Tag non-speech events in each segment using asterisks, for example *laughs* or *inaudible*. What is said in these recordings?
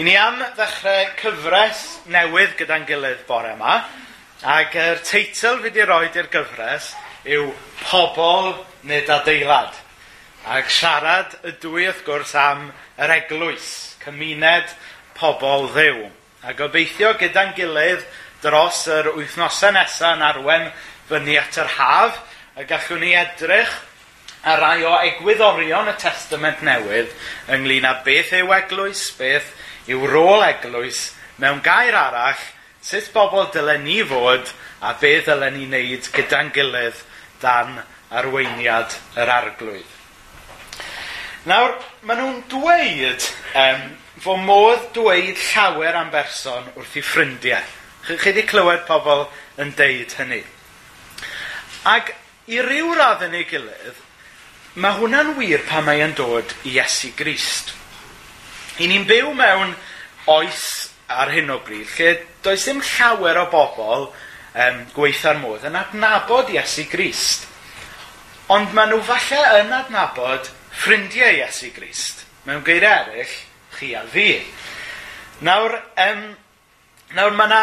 I ni am ddechrau cyfres newydd gyda'n gilydd bore yma, ac yr teitl fi wedi roi i'r gyfres yw Pobl nid adeilad. Ac siarad y dwy wrth gwrs am yr eglwys, cymuned pobol ddew. A gobeithio gyda'n gilydd dros yr wythnosau nesaf yn arwen fyny at yr haf, a gallwn ni edrych a rai o egwyddorion y Testament Newydd ynglyn â beth yw eglwys, beth yw rôl eglwys mewn gair arall sut bobl dylen ni fod a be dylen ni wneud gyda'n gilydd dan arweiniad yr arglwydd. Nawr, maen nhw'n dweud um, fo modd dweud llawer am berson wrth i ffrindiau. Chi wedi clywed pobl yn deud hynny. Ac i ryw radd yn ei gilydd, mae hwnna'n wir pan mae e'n dod i Iesu Grist. I ni'n byw mewn oes ar hyn o bryd lle does dim llawer o bobl um, gweitha'r modd yn adnabod Iesu Grist. Ond maen nhw falle yn adnabod ffrindiau Iesu Grist. Mewn geiriau eraill, chi a fi. Nawr, um, nawr mae yna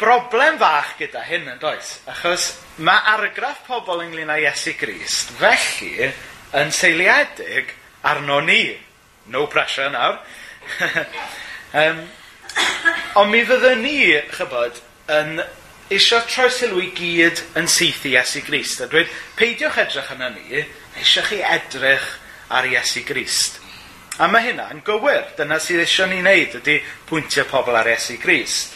broblem fach gyda hyn yn does, achos mae argraff pobl ynglyn â Iesu Grist, felly yn seiliedig arno ni. No pressure nawr. *laughs* um, ond mi fyddwn ni, chybod, yn eisiau troi sylw i gyd yn syth i Iesu Grist. A dweud, peidiwch edrych yna ni, eisiau chi edrych ar Iesu Grist. A mae hynna'n gywir. Dyna sydd eisiau ni wneud, ydy pwyntio pobl ar Iesu Grist.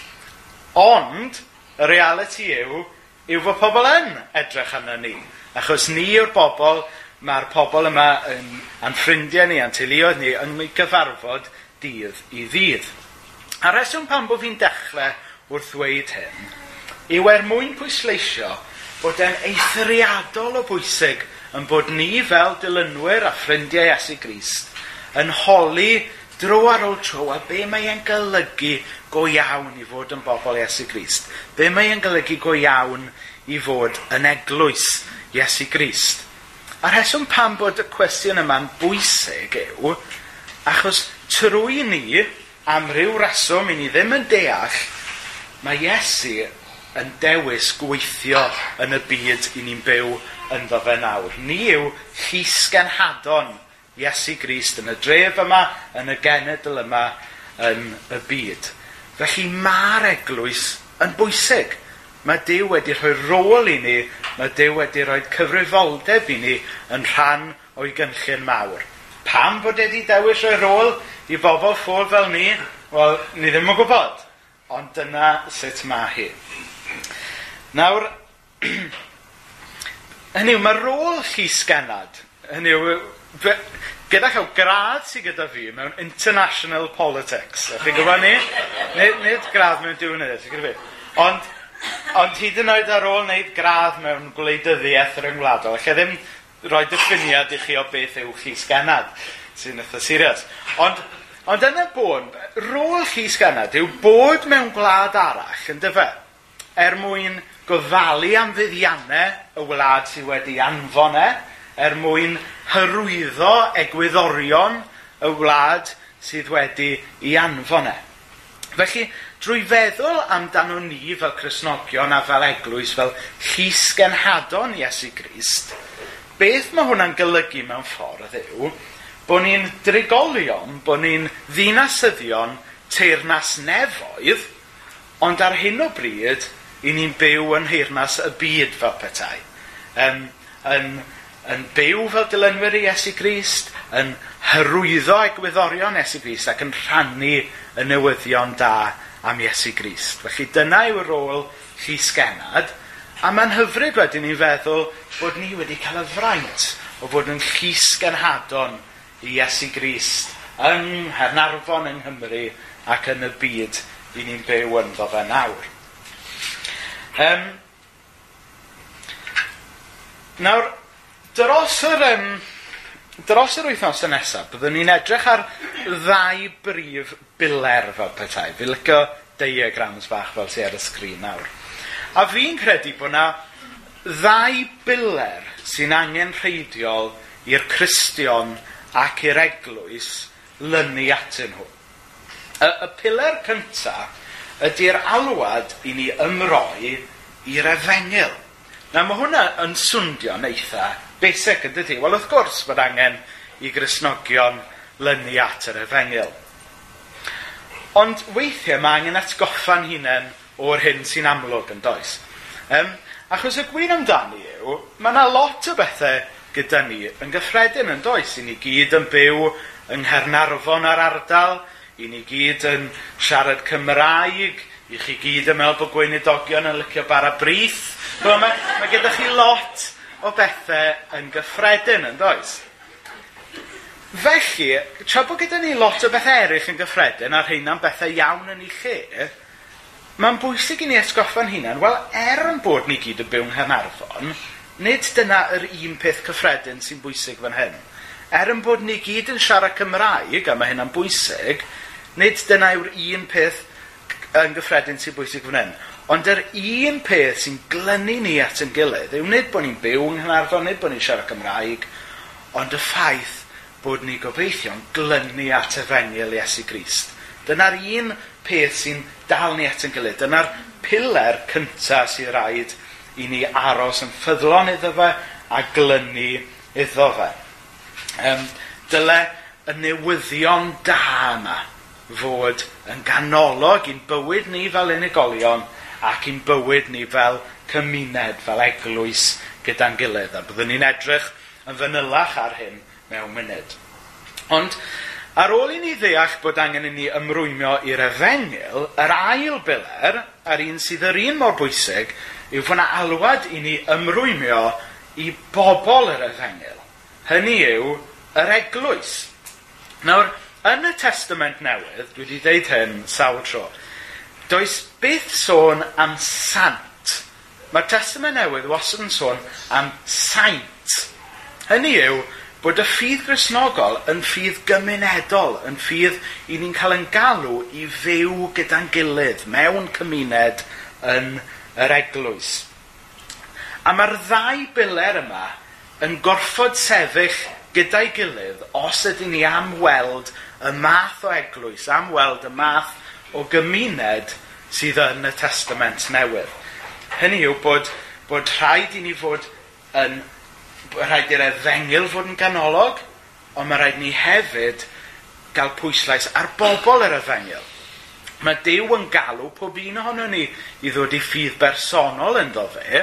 Ond, y reality yw, yw fod pobl yn edrych arno ni. Achos ni yw'r bobl, mae'r pobl yma yn, yn ffrindiau ni, yn teuluoedd ni, yn ei gyfarfod dydd i ddydd. A reswm pan bod fi'n dechrau wrth ddweud hyn, yw er mwyn pwysleisio bod e'n eithriadol o bwysig yn bod ni fel dilynwyr a ffrindiau Iesu Grist yn holi dro ar ôl tro a be mae e'n golygu go iawn i fod yn bobl Iesu Grist. Be mae e'n golygu go iawn i fod yn eglwys Iesu Grist. A rheswm pam bod y cwestiwn yma'n bwysig yw achos trwy ni, am ryw reswm i ni ddim yn deall, mae Iesu yn dewis gweithio yn y byd i ni'n byw ynddo fe nawr. Ni yw llys genhadon Iesu Grist yn y dref yma, yn y genedl yma, yn y byd. Felly mae'r eglwys yn bwysig. Mae Dyw wedi rhoi rôl i ni, mae Dyw wedi rhoi cyfrifoldeb i ni yn rhan o'i gynllun mawr. Pam bod wedi dewis rhoi rôl? I bobl ffôl fel ni, wel, ni ddim yn gwybod. Ond dyna sut mae hi. Nawr, *clears throat* hynny yw, mae rôl llys ganad, hynny yw, gyda chael gradd sydd gyda fi mewn international politics. A chi'n gwybod ni? Nid, nid gradd mewn diwnydd, chi'n gwybod Ond, ond hyd yn oed ar ôl wneud gradd mewn gwleidyddiaeth ryngwladol, lle ddim rhoi diffiniad i chi o beth yw chi sganad sy'n eitha serious. Ond Ond yn y bôn, rôl chi sganad yw bod mewn gwlad arall, yn dyfa, er mwyn gofalu am fuddiannau y wlad sydd wedi anfon e, er mwyn hyrwyddo egwyddorion y wlad sydd wedi i anfon e. Felly, drwy feddwl amdano ni fel Cresnogion a fel Eglwys, fel llys genhadon Iesu Grist, beth mae hwnna'n golygu mewn ffordd yw, bod ni'n drigolion, bod ni'n ddinasyddion teirnas nefoedd, ond ar hyn o bryd, i ni'n byw yn heirnas y byd fel petai. Um, yn, yn byw fel dilynwyr i Iesu Grist, yn hyrwyddo egwyddorion Iesu Grist ac yn rhannu y newyddion da am Iesu Grist. Felly dyna yw rôl llys genad, a mae'n hyfryd wedyn ni'n feddwl bod ni wedi cael y fraint o fod yn llys genhadon i Iesu Grist yng Nghernarfon yng Nghymru ac yn y byd i ni'n byw ynddo fe nawr. Um, nawr, dros yr, um, dros yr wythnos y nesaf, byddwn ni'n edrych ar ddau brif biler fel petai. Fi lyco diagrams bach fel sy'n ar y sgrin nawr. A fi'n credu bod yna ddau biler sy'n angen rheidiol i'r Cristion ac i'r eglwys lynu atyn nhw. Y, y pilar cyntaf ydy'r alwad i ni ymroi i'r efengil. Na mae hwnna yn swndio'n eitha basic yn dydy. Wel wrth gwrs bod angen i grisnogion lynu at yr efengil. Ond weithiau mae angen atgoffa'n hunain o'r hyn sy'n amlwg yn does. Um, achos y gwir amdani yw, mae yna lot o bethau gyda ni yn gyffredin yn does. I ni gyd yn byw yng Nghernarfon ar ardal, i ni gyd yn siarad Cymraeg, i chi gyd yn meddwl bod gweinidogion yn licio bara brith. Mae, mae gyda chi lot o bethau yn gyffredin yn does. Felly, tra bod gyda ni lot o bethau eraill yn gyffredin a'r hynna'n bethau iawn yn ei lle, mae'n bwysig i ni esgoffa'n hunain, wel, er yn bod ni gyd yn byw yng Nghernarfon, Nid dyna yr un peth cyffredin sy'n bwysig fan hyn. Er yn bod ni gyd yn siarad Cymraeg, a mae hynna'n bwysig, nid dyna yw'r un peth yn gyffredin sy'n bwysig fan hyn. Ond yr un peth sy'n glynu ni at yn gilydd yw nid bod ni'n byw yng Nghanarfon, nid bod ni'n siarad Cymraeg, ond y ffaith bod ni gobeithio'n glynu at y fengil Iesu Grist. Dyna'r un peth sy'n dal ni at yn gilydd. Dyna'r piler cyntaf sy'n rhaid i ni aros yn ffyddlon iddo fe a glynu iddo fe. Um, dyle y newyddion da yma fod yn ganolog i'n bywyd ni fel unigolion ac i'n bywyd ni fel cymuned, fel eglwys gyda'n gilydd. A byddwn ni'n edrych yn fanylach ar hyn mewn munud. Ond ar ôl i ni ddeall bod angen i ni ymrwymio i'r efengil, yr ail biler, a'r un sydd yr un mor bwysig, yw fod alwad i ni ymrwymio i bobl yr efengil. Hynny yw yr eglwys. Nawr, yn y Testament Newydd, dwi wedi dweud hyn sawl tro, does beth sôn am sant. Mae'r Testament Newydd wastad yn sôn am saint. Hynny yw bod y ffydd grisnogol yn ffydd gymunedol, yn ffydd i ni'n cael yn galw i fyw gyda'n gilydd, mewn cymuned yn yr eglwys. A mae'r ddau biler yma yn gorfod sefyll gyda'i gilydd os ydyn ni am weld y math o eglwys, am weld y math o gymuned sydd yn y testament newydd. Hynny yw bod, bod rhaid i ni fod yn, rhaid i'r efengil fod yn ganolog, ond mae rhaid ni hefyd gael pwyslais ar bobl yr efengil. Mae Dyw yn galw pob un ohono ni i ddod i ffydd bersonol ynddo fe,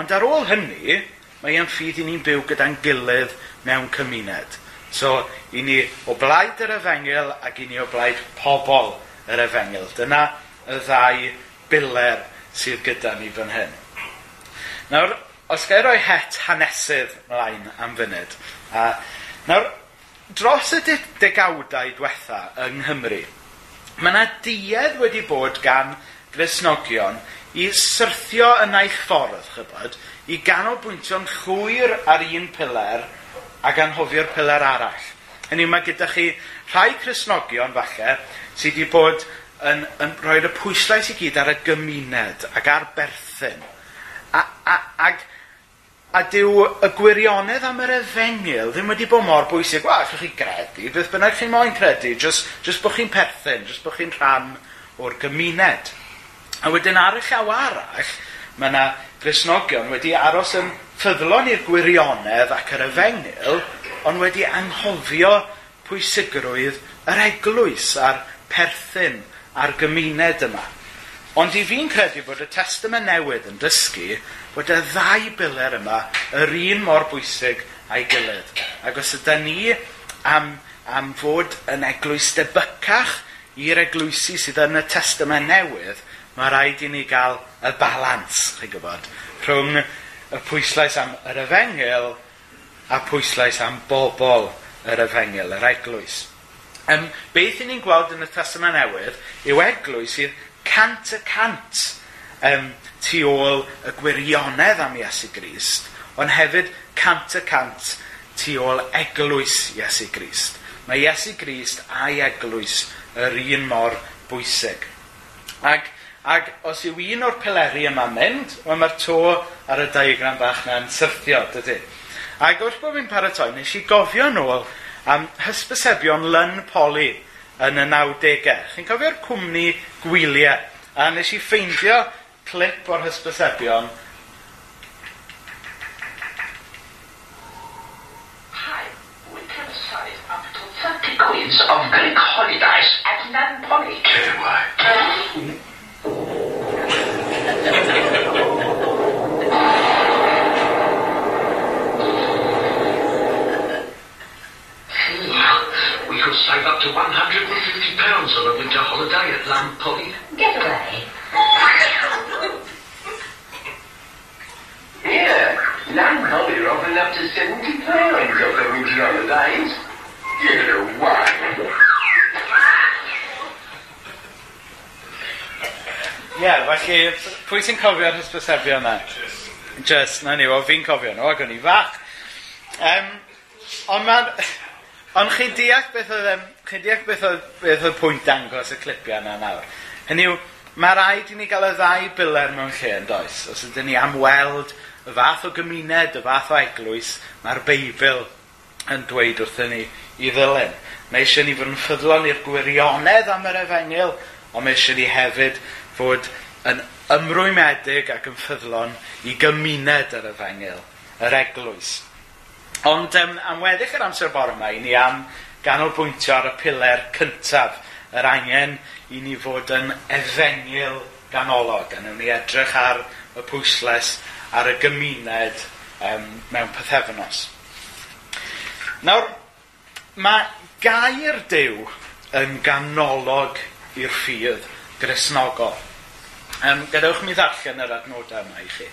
ond ar ôl hynny, mae e'n ffydd i ni'n byw gyda'n gilydd mewn cymuned. So, i ni o blaid yr efengil ac i ni o blaid pobl yr efengil. Dyna y ddau biler sydd gyda ni fan hyn. Nawr, os gael roi het hanesydd mlaen am funud. A, nawr, dros y degawdau diwetha yng Nghymru, Mae yna duedd wedi bod gan Gristnogion i syrthio yn eich ffordd, chybod, i ganolbwyntio'n llwyr ar un piler ac anghofio'r pilar arall. Hynny mae gyda chi rhai Cresnogion falle sydd wedi bod yn, yn rhoi'r y pwyslais i gyd ar y gymuned ac ar berthyn. A, a, ag a dyw y gwirionedd am yr efengil ddim wedi bod mor bwysig. Wel, allwch chi gredu, beth bynnag chi'n moyn credu, jyst, jyst bod chi'n perthyn, jyst bod chi'n rhan o'r gymuned. A wedyn ar y llaw arall, mae yna grisnogion wedi aros yn ffyddlon i'r gwirionedd ac yr efengil, ond wedi anghofio pwysigrwydd yr eglwys a'r perthyn a'r gymuned yma. Ond i fi'n credu bod y testament newydd yn dysgu bod y ddau biler yma yr un mor bwysig a'i gilydd. Ac os ydy ni am, am fod yn eglwys debycach i'r eglwysi sydd yn y testament newydd, mae rhaid i ni gael y balans, chi'n gwybod, rhwng y pwyslais am yr efengil a pwyslais am bobl yr efengil, yr eglwys. Um, beth i ni'n gweld yn y testament newydd yw eglwys sydd cant y cant um, tu ôl y gwirionedd am Iesu Grist, ond hefyd cant y cant tu ôl eglwys Iesu Grist. Mae Iesu Grist a'i eglwys yr un mor bwysig. Ac, ac os yw un o'r peleri yma mynd, wel mae'r to ar y diagram bach na'n syrthio, dydy. Ac wrth bod fi'n paratoi, nes i gofio nôl am hysbysebion Lyn Poli yn y 90au. Chi'n cofio'r cwmni gwyliau? A nes i ffeindio clip o'r hysbysebion Queens of Greek holidays at Nampoli. Kidding, why? save up to £150 on a winter holiday at Lampolly. Get away. yeah, Lampolly are offering up to £70 off the winter holidays. Get away. Ie, yeah, felly, pwy sy'n cofio'r hysbysebio yna? Just, na ni, o fi'n cofio nhw, ac o'n i fach. Um, ond mae'n... Ond chi'n deall beth oedd, um, chi deall beth oedd, beth oedd pwynt dangos y clipiau yna nawr. Hynny yw, mae rhaid i ni gael y ddau biler mewn lle yn does. Os ydym ni am weld y fath o gymuned, y fath o eglwys, mae'r Beibl yn dweud wrthyn ni i ddilyn. Mae eisiau ni fod yn ffyddlon i'r gwirionedd am yr efengil, ond mae eisiau ni hefyd fod yn ymrwymedig ac yn ffyddlon i gymuned yr efengil, yr eglwys. Ond um, am weddill yr amser bore yma i ni am ganolbwyntio ar y piler cyntaf, yr angen i ni fod yn efengil ganolog, a wnawn ni edrych ar y pwysles ar y gymuned um, mewn pethefnos. Nawr, mae gair dew yn ganolog i'r ffydd grisnogol. Um, gadewch mi ddarllen yr adnodau yma i chi.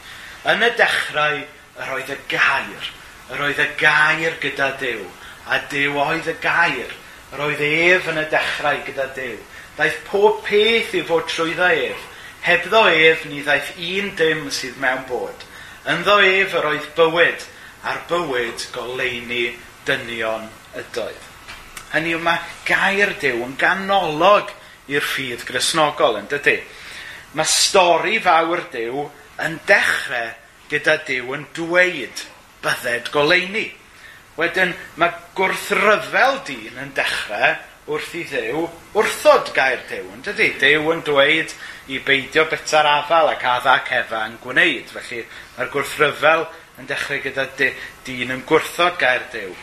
Yn y dechrau, yr oedd y gair – yr oedd y gair gyda Dyw, a Dyw oedd y gair, yr oedd ef yn y dechrau gyda Dyw. Daeth pob peth i fod trwyddo ef, hebddo ef ni ddaeth un dim sydd mewn bod. Ynddo ef yr oedd bywyd, a'r bywyd goleini dynion ydoedd. Hynny yw mae gair Dyw yn ganolog i'r ffydd grisnogol yn dydy. Mae stori fawr Dyw yn dechrau gyda Dyw yn dweud bydded goleini. Wedyn mae gwrthryfel dyn yn dechrau wrth i ddew wrthod gair dew, yn dydy? Dew yn dweud i beidio bita'r afal ac adda cefan gwneud. Felly mae'r gwrthryfel yn dechrau gyda dyn yn gwrthod gair dew.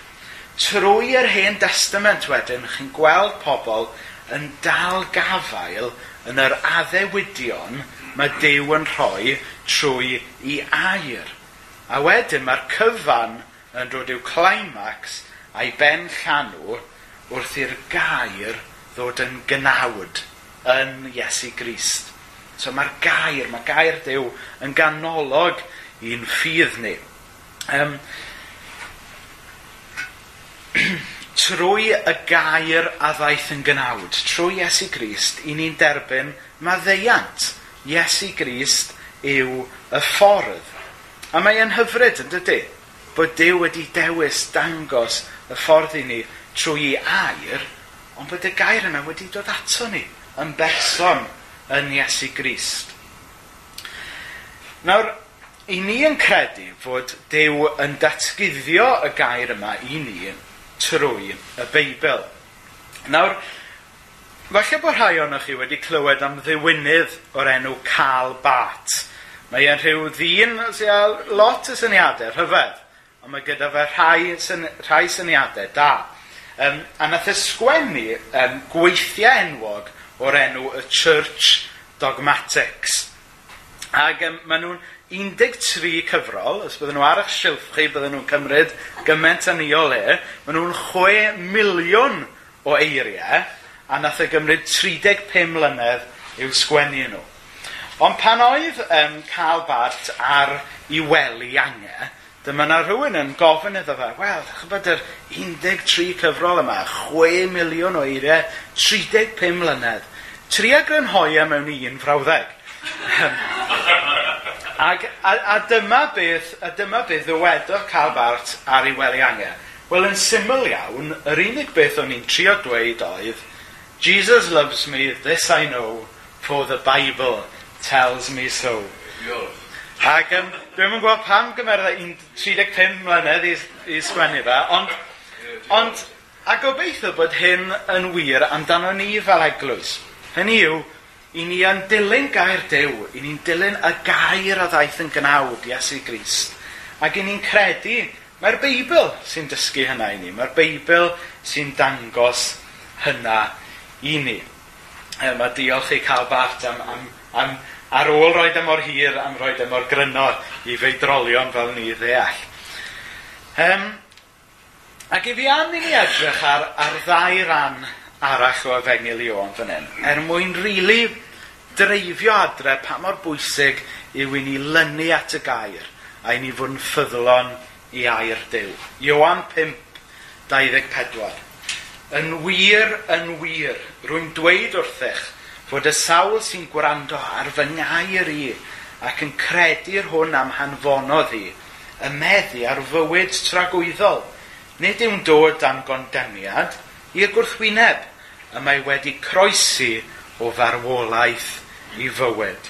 Trwy yr hen testament wedyn, chi'n gweld pobl yn dal gafael yn yr addewidion mae Dew yn rhoi trwy i air. A wedyn mae'r cyfan yn dod i'w climax a'i ben llanw wrth i'r gair ddod yn gynawd yn Iesu Grist. So mae'r gair, mae gair Dyw yn ganolog i'n ffydd ni. Um, *clears throat* trwy y gair a ddaeth yn gynawd, trwy Iesu Grist, i ni'n derbyn maddeiant. Iesu Grist yw y ffordd. A mae e'n hyfryd yn dydy bod Dyw wedi dewis dangos y ffordd i ni trwy air, ond bod y gair yna wedi dod ato ni yn berson yn Iesu Grist. Nawr, i ni yn credu fod Dyw yn datguddio y gair yma i ni trwy y Beibl. Nawr, falle bod rhai ohonoch chi wedi clywed am ddiwynydd o'r enw Cael Bat Mae e'n rhyw ddyn sy'n a lot o syniadau, rhyfedd, ond mae gyda fe rhai, syn, rhai syniadau da. Um, a nath e ysgwennu um, gweithiau enwog o'r enw y Church Dogmatics. Ac um, maen nhw'n 13 cyfrol, os bydden nhw ar eich silff chi, bydden nhw'n cymryd gymaint yn ei o le, maen nhw'n 6 miliwn o eiriau, a nath e gymryd 35 mlynedd i'w sgwennu nhw. Ond pan oedd um, cael bart ar i weli angen, dyma na rhywun yn gofyn iddo fe, wel, chybod yr 13 cyfrol yma, 6 miliwn o eiriau, 35 mlynedd. Tria grynhoia mewn un frawddeg. Ag, a, a, dyma beth, a dyma beth ddywedodd cael bart ar ei weli angen. Wel, yn syml iawn, yr unig beth o'n i'n trio dweud oedd, Jesus loves me, this I know, for the Bible tells me so. Ac um, dwi'n yn gweld pam gymeryd 35 mlynedd i, i sgwennu fe, ond, ond a gobeithio bod hyn yn wir amdano ni fel eglwys. Hynny yw, i ni yn dilyn gair dew, i ni'n dilyn y gair a ddaeth yn gnawd Iesu Grist. Ac i ni'n credu, mae'r Beibl sy'n dysgu hynna i ni. Mae'r Beibl sy'n dangos hynna i ni. E, mae diolch i cael bart am, am, am Ar ôl roed e mor hir am roed e mor gryno i feidrolion fel ni ddeall. Um, ac i fi am i ni edrych ar, ar ddau ran arall o efengil i o'n fan hyn, er mwyn rili really dreifio adre pa mor bwysig yw i ni lynu at y gair a i ni fod yn ffyddlon i air dew. Iwan 5, 24. Yn wir, yn wir, rwy'n dweud wrthych, fod y sawl sy'n gwrando ar fy ngair i ac yn credu'r hwn am hanfonodd i, y meddu ar fywyd tragwyddol, nid yw'n dod am gondemiad i'r gwrthwyneb, y mae wedi croesi o farwolaeth i fywyd.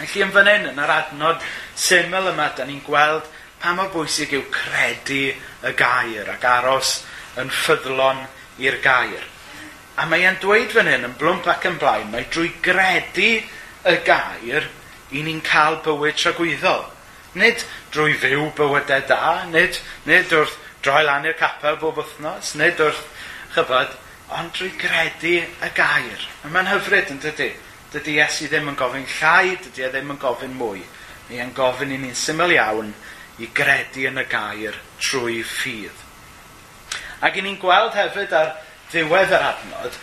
Felly yn fan hyn, yn yr adnod syml yma, da ni'n gweld pa mor bwysig yw credu y gair ac aros yn ffyddlon i'r gair. A mae e'n dweud fan hyn yn blwmp ac yn blaen, mae drwy gredu y gair i ni'n cael bywyd tragwyddol. Nid drwy fyw bywydau da, nid, nid wrth droi lan i'r capel bob wythnos, nid wrth chyfod, ond drwy gredu y gair. A mae'n hyfryd yn dydy. Dydy Iesu ddim yn gofyn llai, dydy e ddim yn gofyn mwy. Mae e'n gofyn i ni'n syml iawn i gredu yn y gair trwy ffydd. Ac i ni'n gweld hefyd ar ddiwedd yr adnod,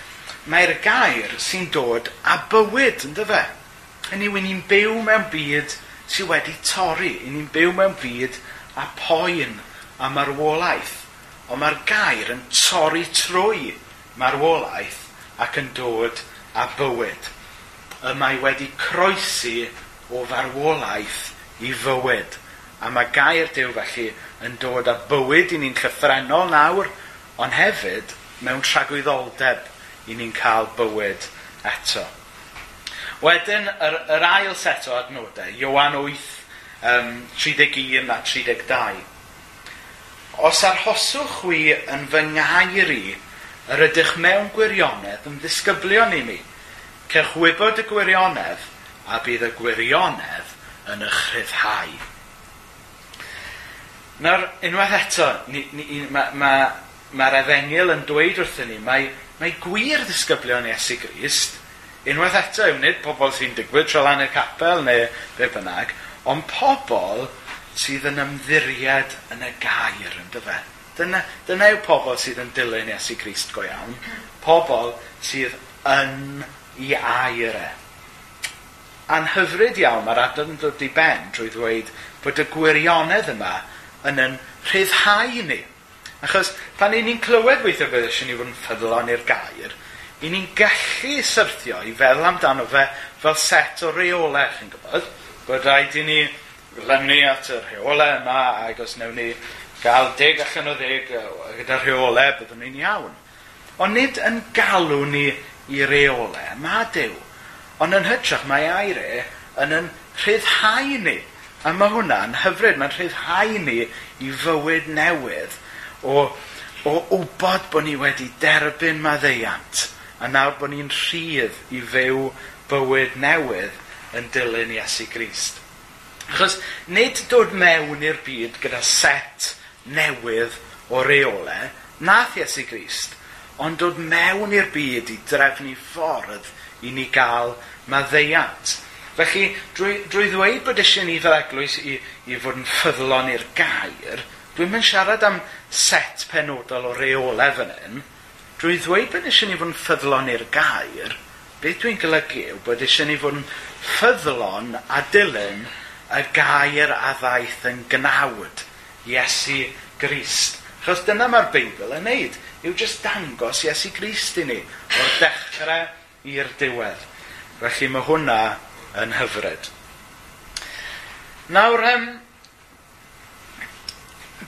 mae'r gair sy'n dod a bywyd, ynddo fe? Hynny yw, ni'n byw mewn byd sydd wedi torri. ni'n byw mewn byd a poen a marwolaeth. Ond mae'r gair yn torri trwy marwolaeth ac yn dod a bywyd. Y mae wedi croesi o farwolaeth i fywyd. A mae gair Dyw felly yn dod a bywyd i ni'n llythrenol nawr, ond hefyd mewn tragwyddoldeb i ni'n cael bywyd eto. Wedyn, yr, yr ail set o adnodau, Iowan 8, um, 31 a 32. Os arhoswch wy yn fy ngair i, yr ydych mewn gwirionedd yn ddisgyblion i mi, cech wybod y gwirionedd a bydd y gwirionedd yn y chryddhau. Nawr, unwaith eto, ni, ni, ma, ma mae'r efengil yn dweud wrthyn ni, mae, mae gwir ddisgyblion Iesu Grist, unwaith eto yw nid pobl sy'n digwydd tro lan i'r capel neu be bynnag, ond pobl sydd yn ymddiried yn y gair yn dyfa. Dyna, dyna yw pobl sydd yn dilyn Iesu Grist go iawn. Pobl sydd yn i air e. Anhyfryd iawn mae'r adnod yn dod i ben drwy ddweud bod y gwirionedd yma yn yn rhyddhau ni Achos pan ni'n clywed weithio beth eisiau ni fod yn ffyddlon i'r gair, i ni'n gallu syrthio i feddwl amdano fe fel set o reolau, chi'n gwybod? Bod rhaid i ni glynu at y rheolau yma, ac os newn ni gael deg allan o ddeg gyda rheolau, byddwn ni'n iawn. Ond nid yn galw ni i reolau, mae dew. Ond yn hytrach mae aire yn yn rhyddhau ni. A mae hwnna'n hyfryd, mae'n rhyddhau ni i fywyd newydd o, o wybod bod ni wedi derbyn maddeiant a nawr bod ni'n rhydd i fyw bywyd newydd yn dilyn Iesu Grist. Achos nid dod mewn i'r byd gyda set newydd o reole, nath Iesu Grist, ond dod mewn i'r byd i drefnu ffordd i ni gael maddeiant. Felly, drwy, drwy ddweud bod eisiau ni fel eglwys i, i fod yn ffyddlon i'r gair, dwi'n mynd siarad am set penodol o reolau fan hyn. Drwy ddweud bod eisiau ni fod yn ffyddlon i'r gair, beth dwi'n golygu yw bod eisiau ni fod yn ffyddlon a dilyn y gair a ddaeth yn gnawd, Iesu Grist. Chos dyna mae'r Beibl yn neud, yw jyst dangos Iesu Grist i ni, o'r dechrau i'r diwedd. Felly mae hwnna yn hyfryd. Nawr, um,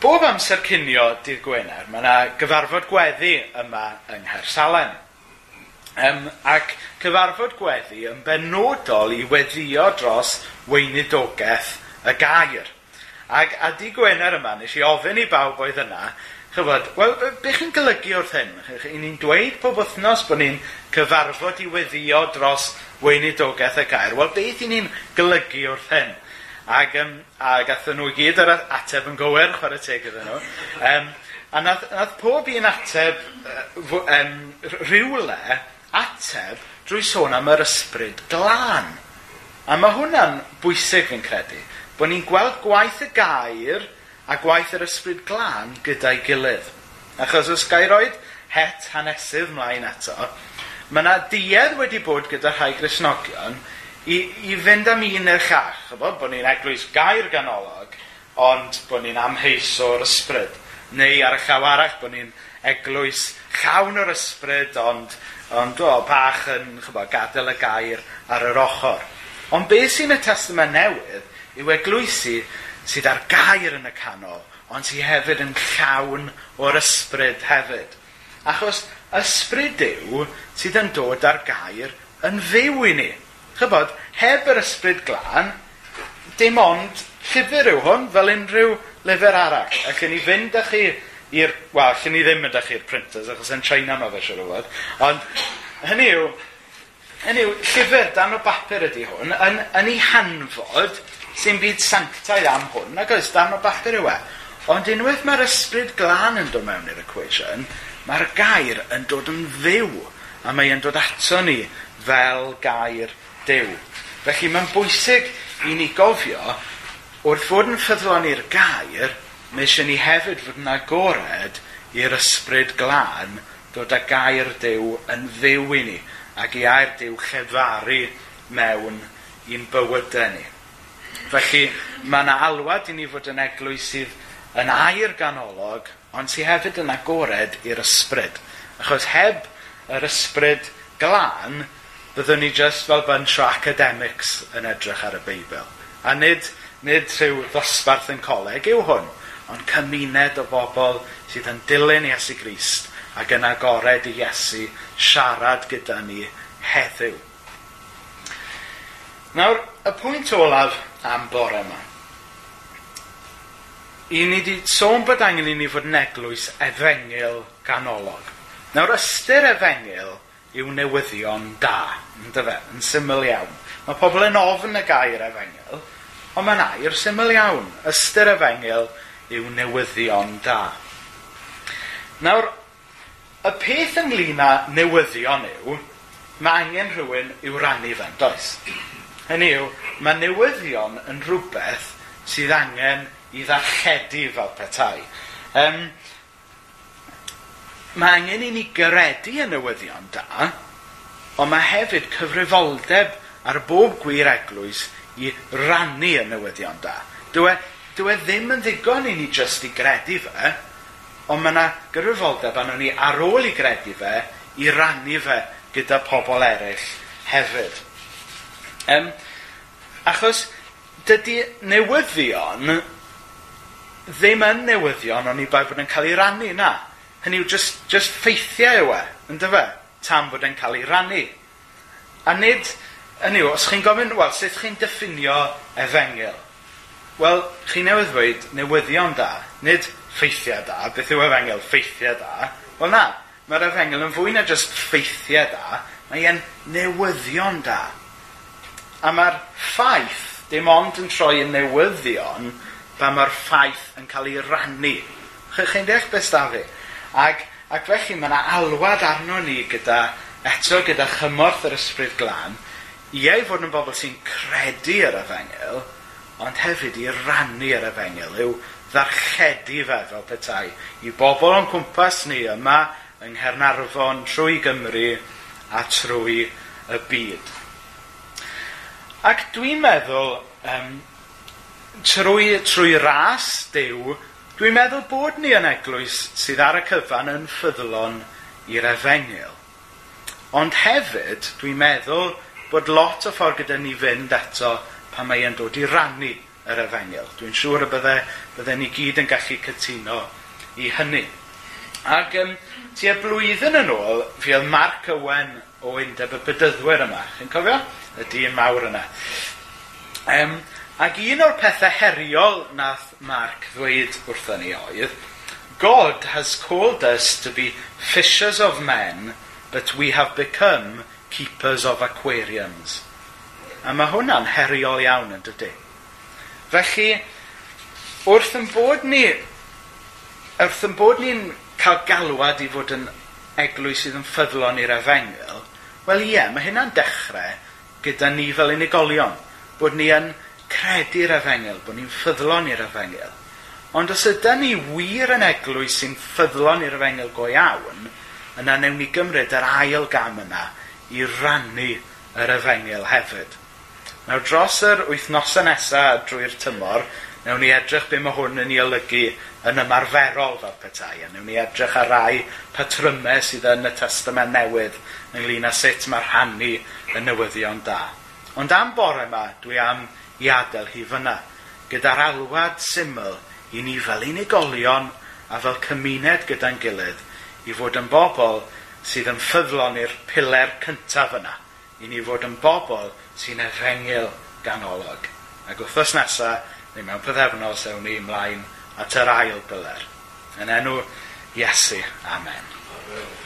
Bob amser cinio dydd Gwener, mae yna gyfarfod gweddi yma yng Nghaersalem. Um, ac cyfarfod gweddi yn benodol i weddio dros weinidogaeth y gair. Ac a di Gwener yma, nes i ofyn i bawb oedd yna, chyfod, wel, be chi'n golygu wrth hyn? Ry'n ni'n dweud pob wythnos bod ni'n cyfarfod i weddio dros weinidogaeth y gair. Wel, beth i ni'n golygu wrth hyn? Ac, um, a gathen nhw i gyd yr ateb yn gywir, chwarae teg iddyn nhw. Um, a nath, nath pob un ateb uh, um, rhywle ateb drwy sôn am yr ysbryd glân. A mae hwnna'n bwysig fi'n credu. bod ni'n gweld gwaith y gair a gwaith yr ysbryd glân gyda'i gilydd. Achos os gair roed het hanesydd mlaen eto, mae yna duedd wedi bod gyda rhai grisnogion i, i fynd am un i'r llall. Chybod, bod ni'n eglwys gair ganolog, ond bod ni'n amheiso'r ysbryd. Neu ar y llaw arall, bod ni'n eglwys llawn o'r ysbryd, ond, ond o, bach yn chybod, gadael y gair ar yr ochr. Ond beth sy'n y testament newydd yw eglwysu sydd ar gair yn y canol, ond sydd hefyd yn llawn o'r ysbryd hefyd. Achos ysbryd yw sydd yn dod ar gair yn fyw i ni. Chybod, heb yr ysbryd glân, dim ond llyfr yw hwn fel unrhyw lyfr arall. Ac yn i fynd â chi i'r... Wel, allwn ni ddim mynd â chi'r printers, achos yn China mae fe siwr o fod. Ond hynny yw, hynny yw, llyfr dan o bapur ydy hwn, yn, yn ei hanfod, sy'n byd sanctaidd am hwn, ac oes dan o bapur yw e. Ond unwaith mae'r ysbryd glân yn dod mewn i'r equation, mae'r gair yn dod yn fyw, a mae'n dod ato ni fel gair dew. Felly mae'n bwysig i ni gofio wrth fod yn ffyddlon i'r gair, mae eisiau ni hefyd fod yn agored i'r ysbryd glân dod â gair dew yn fyw i ni ac i air dew llefaru mewn i'n bywydau ni. Felly mae yna alwad i ni fod yn eglwys sydd yn air ganolog, ond sydd hefyd yn agored i'r ysbryd. Achos heb yr ysbryd glân, byddwn ni just fel bunch o academics yn edrych ar y Beibl. A nid, nid rhyw ddosbarth yn coleg yw hwn, ond cymuned o bobl sydd yn dilyn Iesu Grist ac yn agored i Iesu siarad gyda ni heddiw. Nawr, y pwynt olaf am bore yma. I ni wedi sôn bod angen i ni fod yn eglwys efengil ganolog. Nawr, ystyr efengil yw newyddion da, yn dyfe, yn syml iawn. Mae pobl yn ofn y gair efengil, ond mae'n air syml iawn. Ystyr efengil yw newyddion da. Nawr, y peth ynglyn â newyddion yw, mae angen rhywun i'w rannu fan, does? Hynny yw, mae newyddion yn rhywbeth sydd angen i ddarlledu fel petai. Um, mae angen i ni gyredu y newyddion da, ond mae hefyd cyfrifoldeb ar bob gwir eglwys i rannu y newyddion da. Dwi, e, dyw e ddim yn ddigon i ni jyst i gredu fe, ond mae yna gyfrifoldeb anon ni ar ôl i gredu fe i rannu fe gyda pobl eraill hefyd. Um, achos dydy newyddion ddim yn newyddion ond i bai bod yn cael ei rannu na. Hynny yw, just, just ffeithiau yw e, yn dyfa, tam bod e'n cael ei rannu. A nid, hynny yw, os chi'n gofyn, wel, sut chi'n diffinio efengil? Wel, chi newydd ddweud newyddion da, nid ffeithiau da, beth yw efengil, ffeithiau da. Wel na, mae'r efengil yn fwy na just ffeithiau da, mae e'n newyddion da. A mae'r ffaith dim ond yn troi yn newyddion, pa mae'r ffaith yn cael ei rannu. Chi'n deall beth da fi? Ac, ac felly mae yna alwad arno ni gyda, eto gyda chymorth yr ysbryd glân, i ei fod yn bobl sy'n credu yr efengil, ond hefyd i rannu yr efengil, yw ddarchedu fe fel petai, i bobl o'n cwmpas ni yma yng Nghernarfon trwy Gymru a trwy y byd. Ac dwi'n meddwl, um, trwy, trwy ras, dew, Dwi'n meddwl bod ni yn eglwys sydd ar y cyfan yn ffyddlon i'r efengil. Ond hefyd, dwi'n meddwl bod lot o ffordd gyda ni fynd eto pan mae e'n dod i rannu yr efengil. Dwi'n siŵr y bydde, bydde ni gyd yn gallu cytuno i hynny. Ac um, tua blwyddyn yn ôl, fi oedd Mark Owen o Undeb y Bydyddwyr yma. Chi'n cofio? Y dyn mawr yna. Um, Ac un o'r pethau heriol nath Mark ddweud wrthon ni oedd, God has called us to be fishers of men, but we have become keepers of aquariums. A mae hwnna'n heriol iawn yn dydy. Felly, wrth yn bod ni, wrth yn bod ni'n cael galwad i fod yn eglwys sydd yn ffyddlon i'r efengil, wel ie, mae hynna'n dechrau gyda ni fel unigolion, bod ni yn credu'r efengil, bod ni'n ffyddlon i'r efengil. Ond os ydy ni wir yn eglwys sy'n ffyddlon i'r efengil go iawn, yna newn ni gymryd yr ail gam yna i rannu yr efengil hefyd. Nawr dros yr wythnosau nesaf drwy'r tymor, newn ni edrych be mae hwn yn ei olygu yn ymarferol fel petai, a newn ni edrych ar rai patrymau sydd yn y testament newydd ynglyn â sut mae rhannu y newyddion da. Ond am bore yma, dwi am i adael hi fyna, gyda'r alwad syml i ni fel unigolion a fel cymuned gyda'n gilydd i fod yn bobl sydd yn ffyddlon i'r piler cyntaf yna, i ni fod yn bobl sy'n efengil ganolog. Ac wrthos nesaf, neu mewn pythefnos, ewn ni ymlaen at yr ail byler. Yn enw Iesu. Amen. Amen.